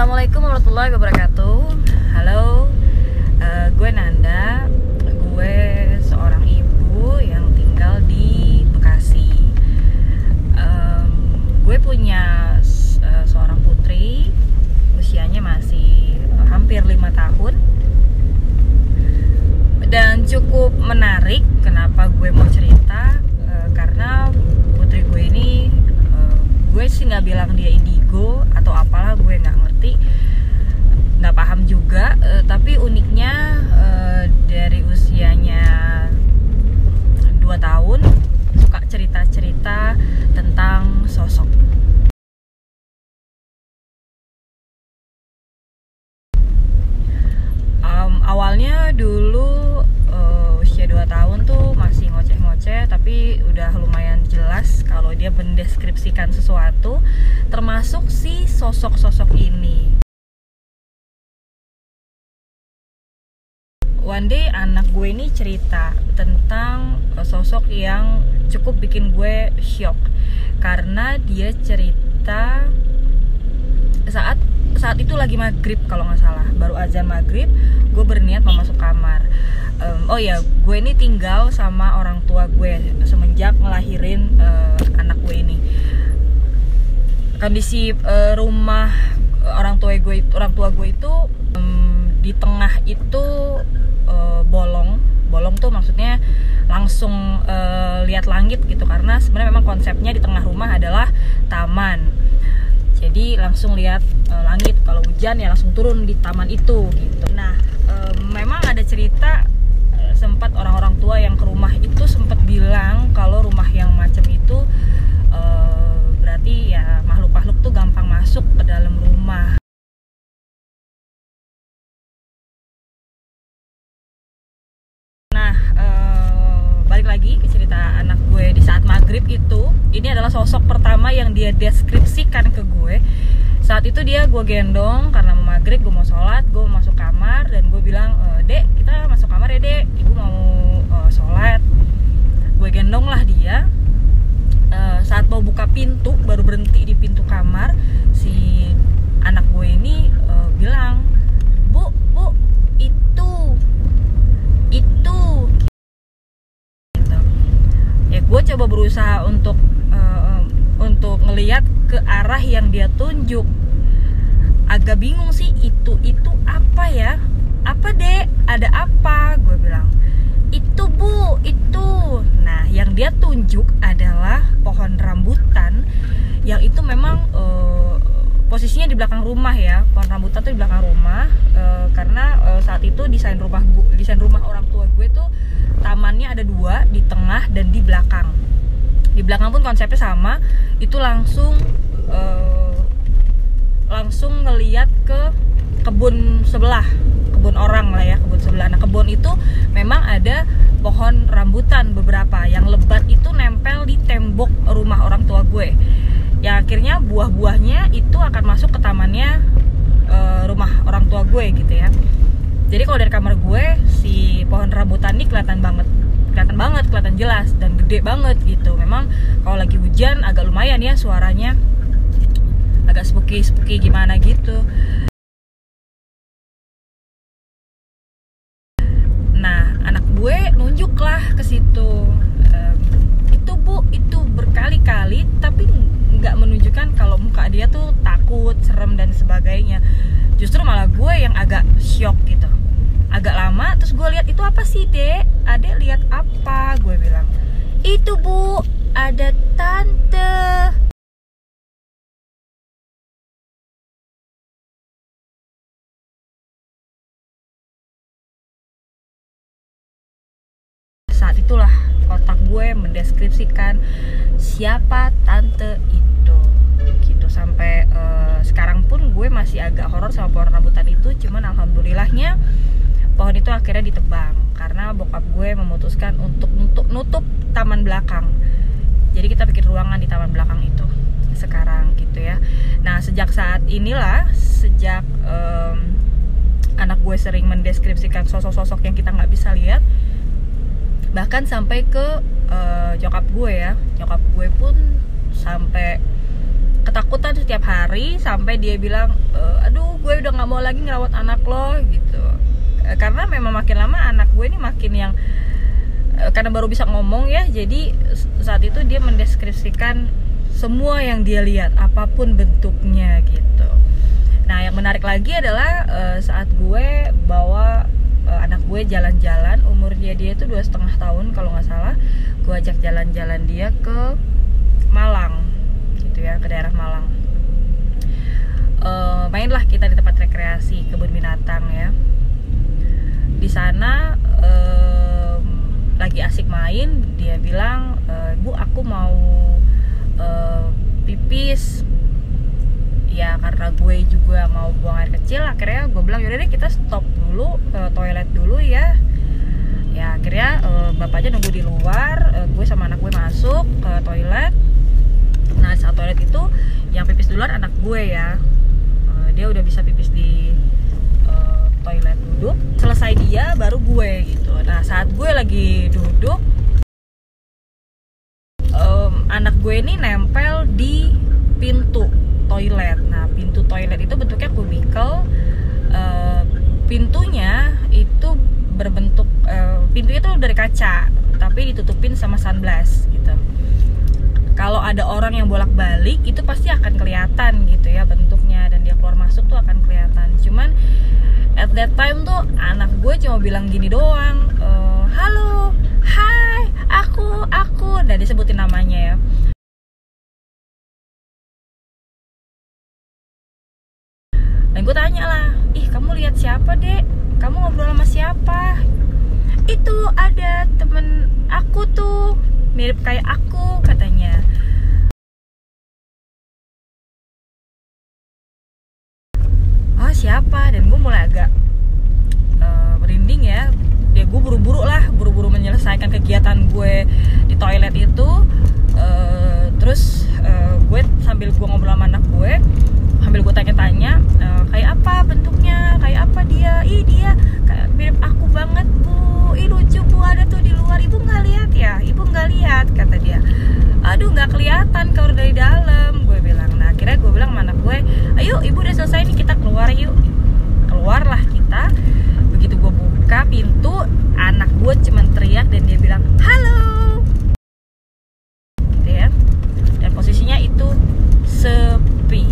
Assalamualaikum warahmatullahi wabarakatuh. Halo, eh, gue Nanda. Gue seorang ibu yang tinggal di Bekasi. Em, gue punya s- eh, seorang putri, usianya masih hampir lima tahun. Dan cukup menarik. Kenapa gue mau cerita? Eh, karena putri gue ini, gue sih nggak bilang dia indigo atau apalah gue nggak ngerti nggak paham juga. Eh, tapi uniknya eh, dari usianya 2 tahun suka cerita-cerita tentang jelas kalau dia mendeskripsikan sesuatu termasuk si sosok-sosok ini. One day anak gue ini cerita tentang eh, sosok yang cukup bikin gue shock. Karena dia cerita saat saat itu lagi maghrib kalau nggak salah. Baru azan maghrib gue berniat mau masuk kamar. Em, oh ya gue ini tinggal sama orang tua gue semenjak ngelahirin kondisi eh, rumah orang tua gue orang tua gue itu em, di tengah itu eh, bolong. Bolong tuh maksudnya langsung eh, lihat langit gitu. Karena sebenarnya memang konsepnya di tengah rumah adalah taman. Jadi langsung lihat eh, langit. Kalau hujan ya langsung turun di taman itu gitu. Nah memang ada cerita sempat orang-orang tua yang ke rumah itu sempat bilang kalau rumah yang macam itu eh, berarti ya makhluk-makhluk tuh gampang masuk ke dalam rumah Nah, eh, balik lagi cerita anak gue di saat maghrib itu, ini adalah sosok pertama yang dia deskripsikan ke gue. Saat itu dia gue gendong karena mau maghrib, gue mau sholat, gue mau masuk kamar dan gue bilang, "Eh, dek kita masuk kamar ya dek, ibu mau eh, sholat. Gue gendong lah dia. Eh, saat mau buka pintu, baru berhenti di pintu kamar, si anak gue ini eh, bilang, bu, bu, itu itu. Gitu. ya gue coba berusaha untuk eh, untuk ngelihat ke arah yang dia tunjuk. Agak bingung sih itu itu apa ya? Apa dek? Ada apa? Gue bilang itu bu itu. Nah yang dia tunjuk adalah pohon rambutan yang itu memang eh, posisinya di belakang rumah ya. Pohon rambutan tuh di belakang rumah eh, karena eh, saat itu desain rumah desain rumah orang tua gue tuh tamannya ada dua di tengah dan di belakang. Di belakang pun konsepnya sama itu langsung eh, langsung ngeliat ke kebun sebelah kebun orang lah ya kebun sebelah. Nah kebun itu memang ada pohon rambutan beberapa. Yang lebat itu nempel di tembok rumah orang tua gue. Ya akhirnya buah-buahnya itu akan masuk ke tamannya eh, rumah orang tua gue gitu ya. Jadi kalau dari kamar gue si pohon rambutan ini kelihatan banget. Kelihatan banget kelihatan jelas dan gede banget gitu. Memang kalau lagi hujan agak lumayan ya suaranya. Agak spooky spooky gimana gitu gue nunjuk lah ke situ. Em, itu bu itu berkali-kali tapi nggak menunjukkan kalau muka dia tuh takut serem dan sebagainya. Justru malah gue yang agak shock gitu. Agak lama terus gue lihat itu apa sih dek? Adek lihat apa? Gue bilang itu bu ada tante itulah otak gue mendeskripsikan siapa tante itu gitu. Sampai eh, sekarang pun gue masih agak horor sama pohon rambutan itu cuman alhamdulillahnya pohon itu akhirnya ditebang karena bokap gue memutuskan untuk untuk nutup taman belakang. Jadi kita bikin ruangan di taman belakang itu sekarang gitu ya. Nah sejak saat inilah sejak em, anak gue sering mendeskripsikan sosok-sosok yang kita nggak bisa lihat bahkan sampai ke eh, nyokap gue ya. Nyokap gue pun sampai ketakutan setiap hari sampai dia bilang e, aduh gue udah nggak mau lagi ngerawat anak lo gitu. E, karena memang makin lama anak gue ini makin yang karena baru bisa ngomong ya jadi saat itu dia mendeskripsikan semua yang dia lihat apa pun bentuknya gitu. Nah yang menarik lagi adalah saat gue bawa e, anak gue jalan-jalan umurnya dia itu dua setengah tahun kalau nggak salah. Gue ajak jalan-jalan dia ke Malang gitu ya ke daerah Malang. Uh, mainlah kita di tempat rekreasi kebun binatang ya. Di sana um, lagi asik main dia bilang e, bu aku mau uh, pipis ya karena gue juga mau buang air kecil akhirnya gue bilang yaudah deh kita stop dulu ke toilet dulu ya. Ya akhirnya uh, bapaknya nunggu di luar uh, gue sama anak gue masuk ke toilet. Nah saat toilet itu yang pipis duluan anak gue ya. Uh, dia udah bisa pipis di uh, toilet duduk. Selesai dia baru gue gitu. Nah saat gue lagi duduk um, anak gue ini nempel di pintu toilet. Nah pintu toilet itu bentuknya kubikel uh, pintunya itu berbentuk uh, pintunya tuh dari kaca tapi ditutupin sama sunblast gitu. Kalau ada orang yang bolak-balik itu pasti akan kelihatan gitu ya bentuknya dan dia keluar masuk tuh akan kelihatan. Cuman at that time tuh anak gue cuma bilang gini doang e, halo hai aku aku dan disebutin namanya ya gue tanya lah ih kamu lihat siapa dek? Kamu ngobrol sama siapa? Itu ada temen aku tuh mirip kayak aku katanya. Oh siapa? Dan gue mulai agak uh, merinding ya. Ya gue buru-buru lah buru-buru menyelesaikan kegiatan gue di toilet itu. Uh, terus uh, gue sambil gue ngobrol anak gue sambil gue tanya-tanya uh, kayak apa bentuknya kayak apa dia ih dia kayak mirip aku banget bu ih lucu bu ada tuh di luar ibu nggak lihat ya ibu nggak lihat kata dia aduh nggak kelihatan kalau dari dalam. Gue bilang nah akhirnya gue bilang sama anak gue ayo ibu udah selesai nih kita keluar yuk. Keluarlah kita. Begitu gue buka pintu anak gue cuman teriak dan dia bilang halo gitu ya dan posisinya itu sepi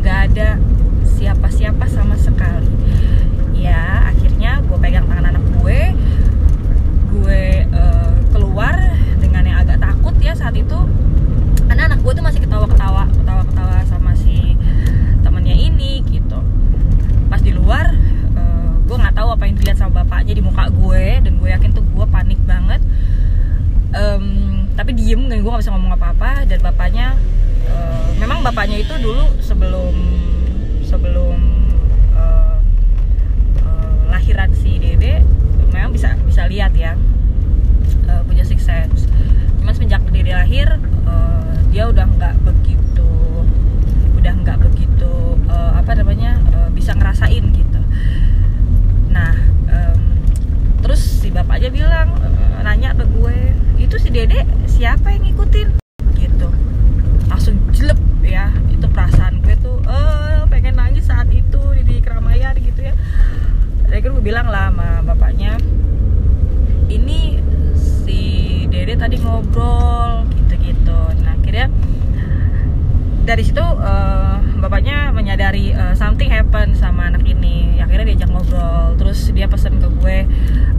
nggak ada siapa-siapa sama sekali ya akhirnya gue pegang tangan anak gue gue uh, keluar dengan yang agak takut ya saat itu karena anak gue tuh masih ketawa-ketawa ketawa-ketawa sama si temennya ini gitu pas di luar uh, gue nggak tahu apa yang dilihat sama bapaknya di muka gue dan gue yakin tuh gue panik banget um, tapi diem gue nggak bisa ngomong apa-apa dan bapaknya uh, memang bapaknya itu dulu sebelum sebelum uh, uh, lahiran si Dede memang bisa bisa lihat ya uh, punya six sense cuman semenjak Dede lahir uh, dia udah nggak begitu udah nggak begitu uh, apa namanya uh, bisa ngerasain gitu nah um, terus si bapak aja bilang uh, nanya ke gue itu si Dede siapa yang ngikutin? Gitu. Langsung jelek ya itu perasaan gue tuh eh pengen nangis saat itu di, di keramaian gitu ya. Dan gue bilang lah sama bapaknya ini si Dede tadi ngobrol gitu-gitu. Nah akhirnya dari situ uh, bapaknya menyadari uh, something happen sama anak ini. Akhirnya diajak ngobrol terus dia pesen ke gue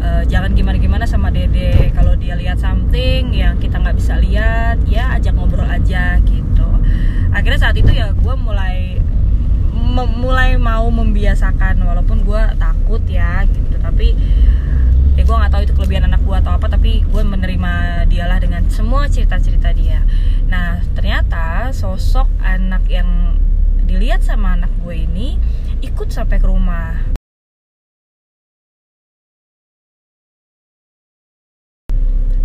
uh, jangan gimana-gimana sama dede. Kalau dia lihat something yang kita nggak bisa lihat ya ajak ngobrol aja gitu. Akhirnya saat itu ya gue mulai mulai mau membiasakan walaupun gue takut ya gitu. Tapi ya gue nggak tahu itu kelebihan anak gue atau apa tapi gue menerima dialah dengan semua cerita-cerita dia. Nah ternyata sosok anak yang dilihat sama anak gue ini ikut sampai ke rumah.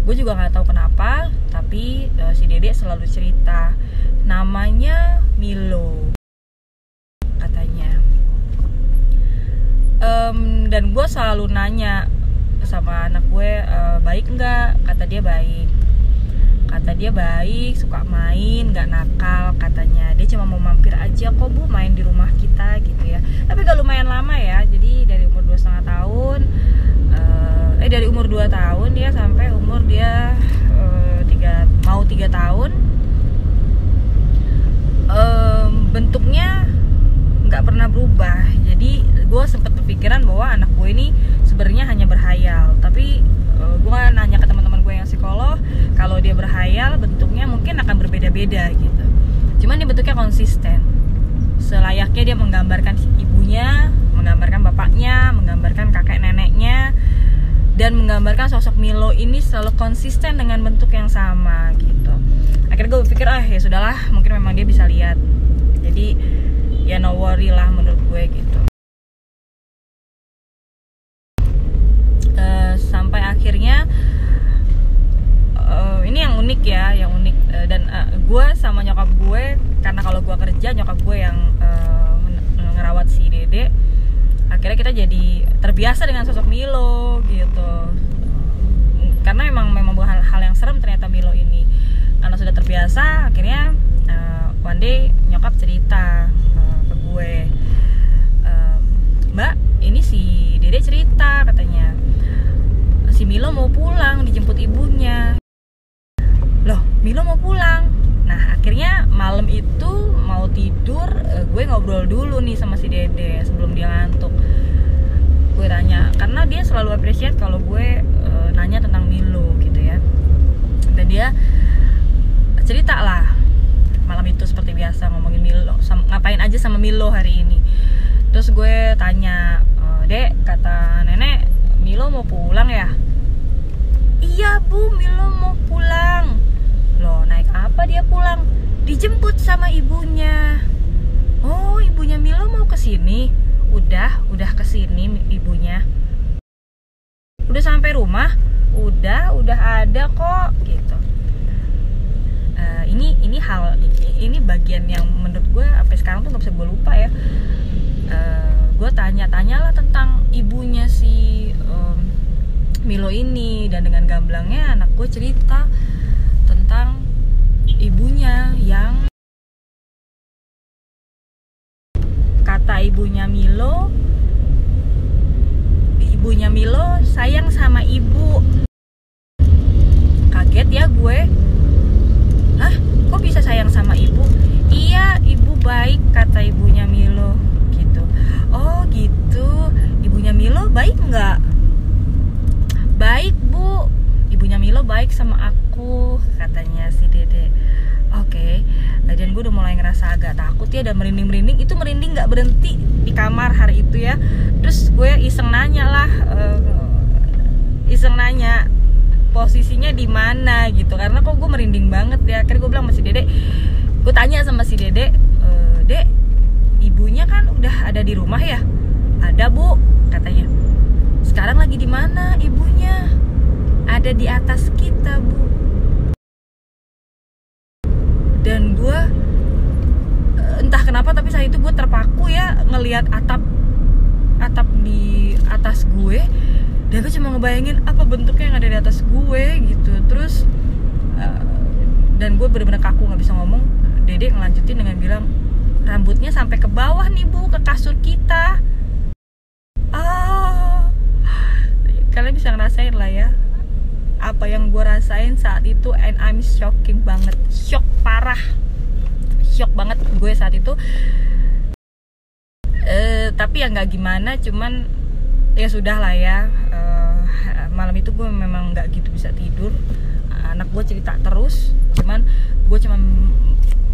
Gue juga nggak tahu kenapa tapi uh, si dede selalu cerita namanya Milo katanya. Um, dan gue selalu nanya sama anak gue e, baik nggak? Kata dia baik. Kata dia baik suka main nggak nakal katanya. Dia cuma mau mampir aja kok bu main di rumah kita gitu ya. Tapi gak lumayan lama ya jadi dari umur dua setengah tahun uh, eh dari umur 2 tahun dia sampai umur dia uh, tiga mau tiga tahun um, bentuknya nggak pernah berubah. Jadi gue sempat berpikiran bahwa anak gue ini sebenarnya hanya berhayal. Tapi uh, gue nanya ke teman-teman gue yang psikolog kalau dia berhayal bentuknya mungkin akan berbeda-beda gitu. Cuman dia bentuknya konsisten. Selayaknya dia menggambarkan ibunya menggambarkan bapaknya menggambarkan kakek neneknya dan menggambarkan sosok Milo ini selalu konsisten dengan bentuk yang sama gitu. Akhirnya gue berpikir ah ya sudahlah mungkin memang dia bisa lihat. Jadi ya no worry lah menurut gue gitu uh, sampai akhirnya uh, ini yang unik ya yang unik uh, dan uh, gue sama nyokap gue karena kalau gue kerja nyokap gue yang uh, ngerawat si dede akhirnya kita jadi terbiasa dengan sosok Milo gitu. Karena memang memang bukan hal yang serem ternyata Milo ini. Karena sudah terbiasa akhirnya uh, one day nyokap cerita uh, ke gue. Uh, mbak ini si dede cerita katanya. Si Milo mau pulang dijemput ibunya. Loh Milo mau pulang? Nah akhirnya malam itu ngobrol dulu nih sama si dede sebelum dia ngantuk. Gue tanya karena dia selalu appreciate kalau gue uh, nanya tentang Milo gitu ya. Dan dia cerita lah malam itu seperti biasa ngomongin Milo sama, ngapain aja sama Milo hari ini. Terus gue tanya e, dek kata nenek Milo mau pulang ya? Iya bu Milo mau pulang. Loh naik apa dia pulang? Dijemput sama ibunya oh ibunya Milo mau ke sini udah udah ke sini ibunya. Udah sampai rumah? Udah udah ada kok gitu. Uh, ini ini hal ini bagian yang menurut gue sampai sekarang tuh nggak bisa gue lupa ya. Uh, gue tanya-tanyalah tentang ibunya si um, Milo ini dan dengan gamblangnya anak gue cerita tentang ibunya yang ibunya Milo ibunya Milo sayang sama ibu kaget ya gue Hah? Kok bisa sayang sama ibu? Iya, ibu baik kata ibunya Milo gitu. Oh gitu. Ibunya Milo baik nggak? Baik bu. Ibunya Milo baik sama aku katanya si Dede. Oke. Okay. Dan gue udah mulai ngerasa agak takut ya dan merinding-merinding. Itu merinding nggak berhenti di kamar hari itu ya. Terus gue iseng nanya lah. Uh, iseng nanya posisinya di mana gitu karena kok gue merinding banget ya akhirnya gue bilang sama si dede gue tanya sama si dede e, dek ibunya kan udah ada di rumah ya ada bu katanya sekarang lagi di mana ibunya ada di atas kita bu dan gue entah kenapa tapi saat itu gue terpaku ya ngelihat atap atap di atas gue. Dan gue cuma ngebayangin apa bentuknya yang ada di atas gue gitu. Terus uh, dan gue bener-bener kaku nggak bisa ngomong. Dede ngelanjutin dengan bilang rambutnya sampai ke bawah nih bu ke kasur kita. Ah. Kalian bisa ngerasain lah ya apa yang gue rasain saat itu and I'm shocking banget. Shock parah shock banget gue saat itu. Uh, tapi ya nggak gimana cuman ya sudah lah ya. Uh, malam itu gue memang nggak gitu bisa tidur. Anak gue cerita terus cuman gue cuma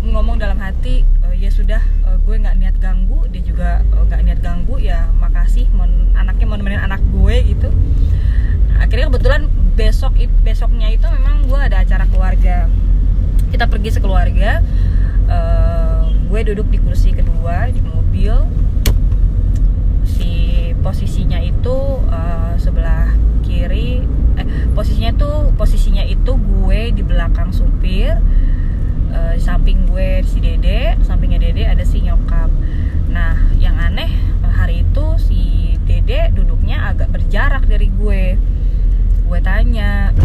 ngomong dalam hati uh, ya sudah uh, gue nggak niat ganggu. Dia juga nggak uh, niat ganggu ya makasih mon, anaknya mau nemenin anak gue gitu. Akhirnya kebetulan besok besoknya itu memang gue ada acara keluarga. Kita pergi sekeluarga uh, gue duduk di kursi kedua di mobil. Posisinya itu uh, sebelah kiri eh posisinya tuh posisinya itu gue di belakang supir. Uh, samping gue si dede sampingnya dede ada si nyokap. Nah yang aneh hari itu si dede duduknya agak berjarak dari gue. Gue tanya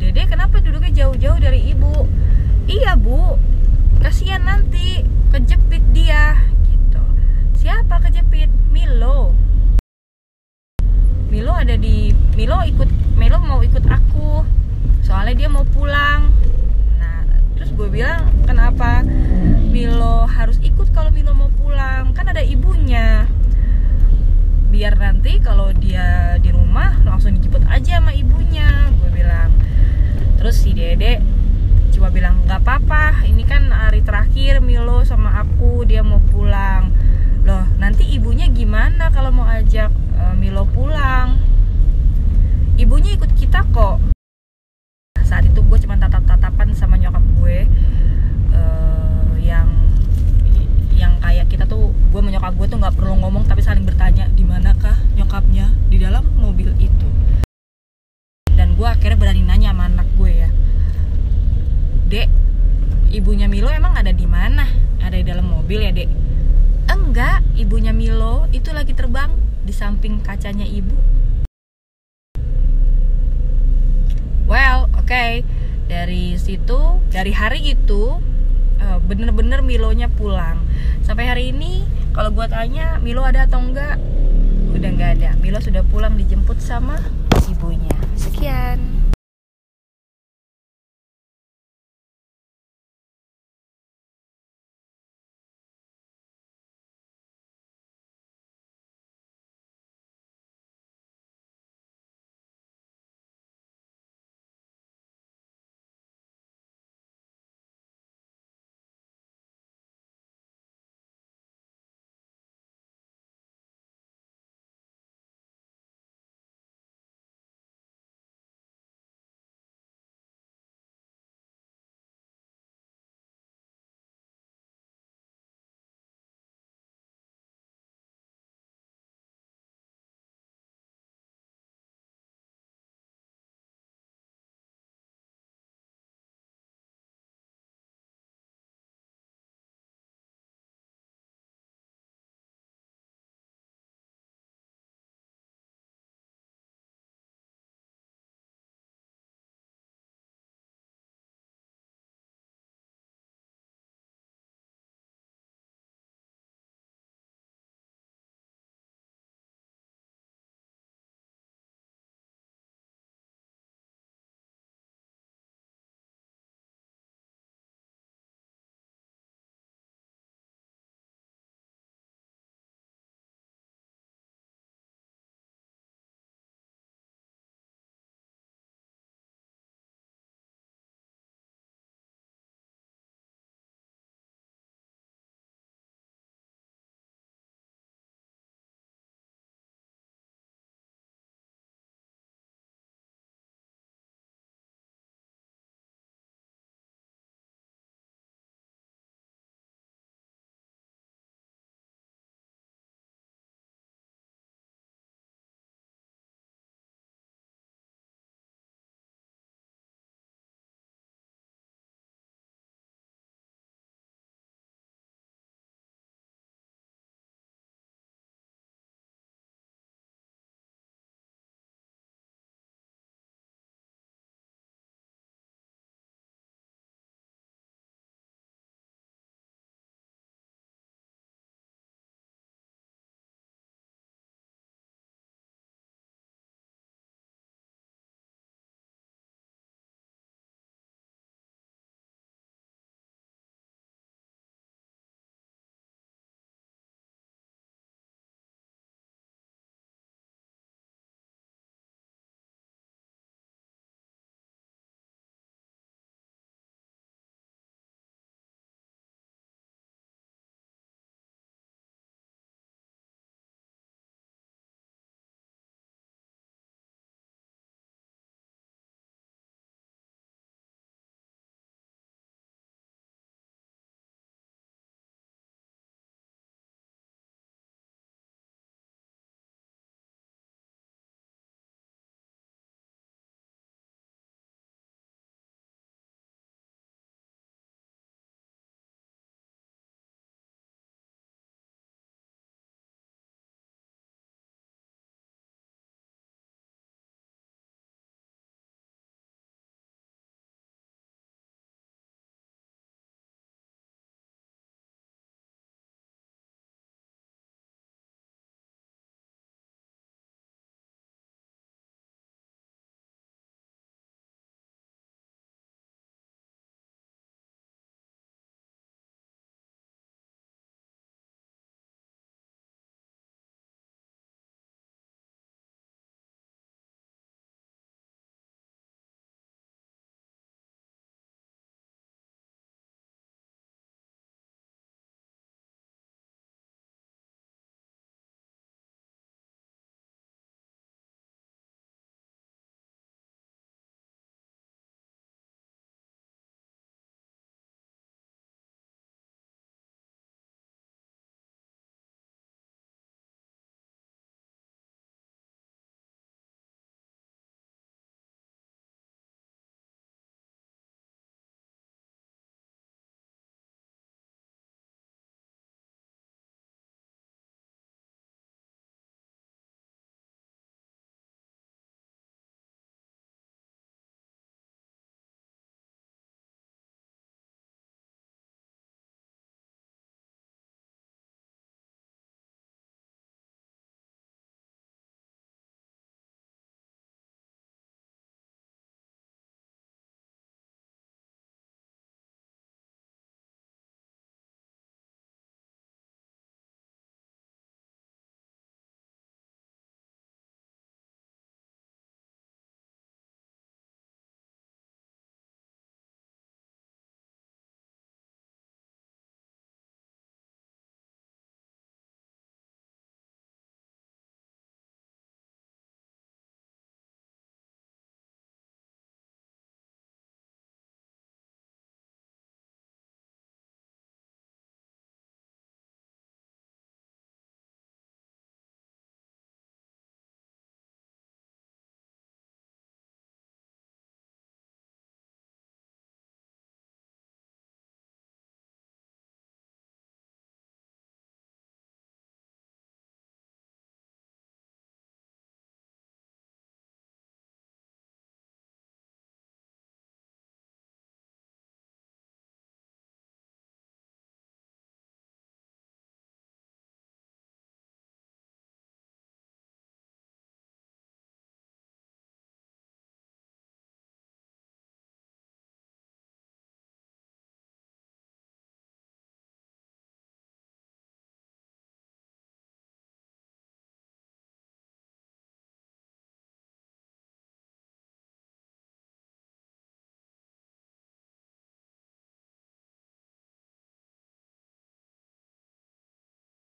dede kenapa duduknya jauh-jauh dari ibu? Iya bu kasihan nanti kejepit dia gitu. Siapa kejepit? Milo. Milo ada di Milo ikut Milo mau ikut aku. Soalnya dia mau pulang. Nah terus gue bilang kenapa Milo harus ikut kalau Milo mau pulang? Kan ada ibunya. Biar nanti kalau dia di rumah langsung dijemput aja sama ibunya gue bilang. Terus si dede cuma bilang nggak apa-apa ini kan hari terakhir Milo sama aku dia mau pulang. Loh nanti ibunya gimana kalau mau ajak uh, Milo pulang? Ibunya ikut kita kok. Saat itu gue cuma tatap-tatapan sama nyokap gue uh, yang yang kayak kita tuh gue sama nyokap gue tuh nggak perlu ngomong tapi saling bertanya di manakah nyokapnya di dalam mobil itu? Dan gue akhirnya berani nanya sama anak gue ya dek ibunya Milo emang ada di mana? Ada di dalam mobil ya dek? Enggak ibunya Milo itu lagi terbang di samping kacanya ibu. Well oke. Okay. dari situ dari hari itu eh, bener-bener Milonya pulang. Sampai hari ini kalau gue tanya Milo ada atau enggak? Udah nggak ada. Milo sudah pulang dijemput sama ibunya. Sekian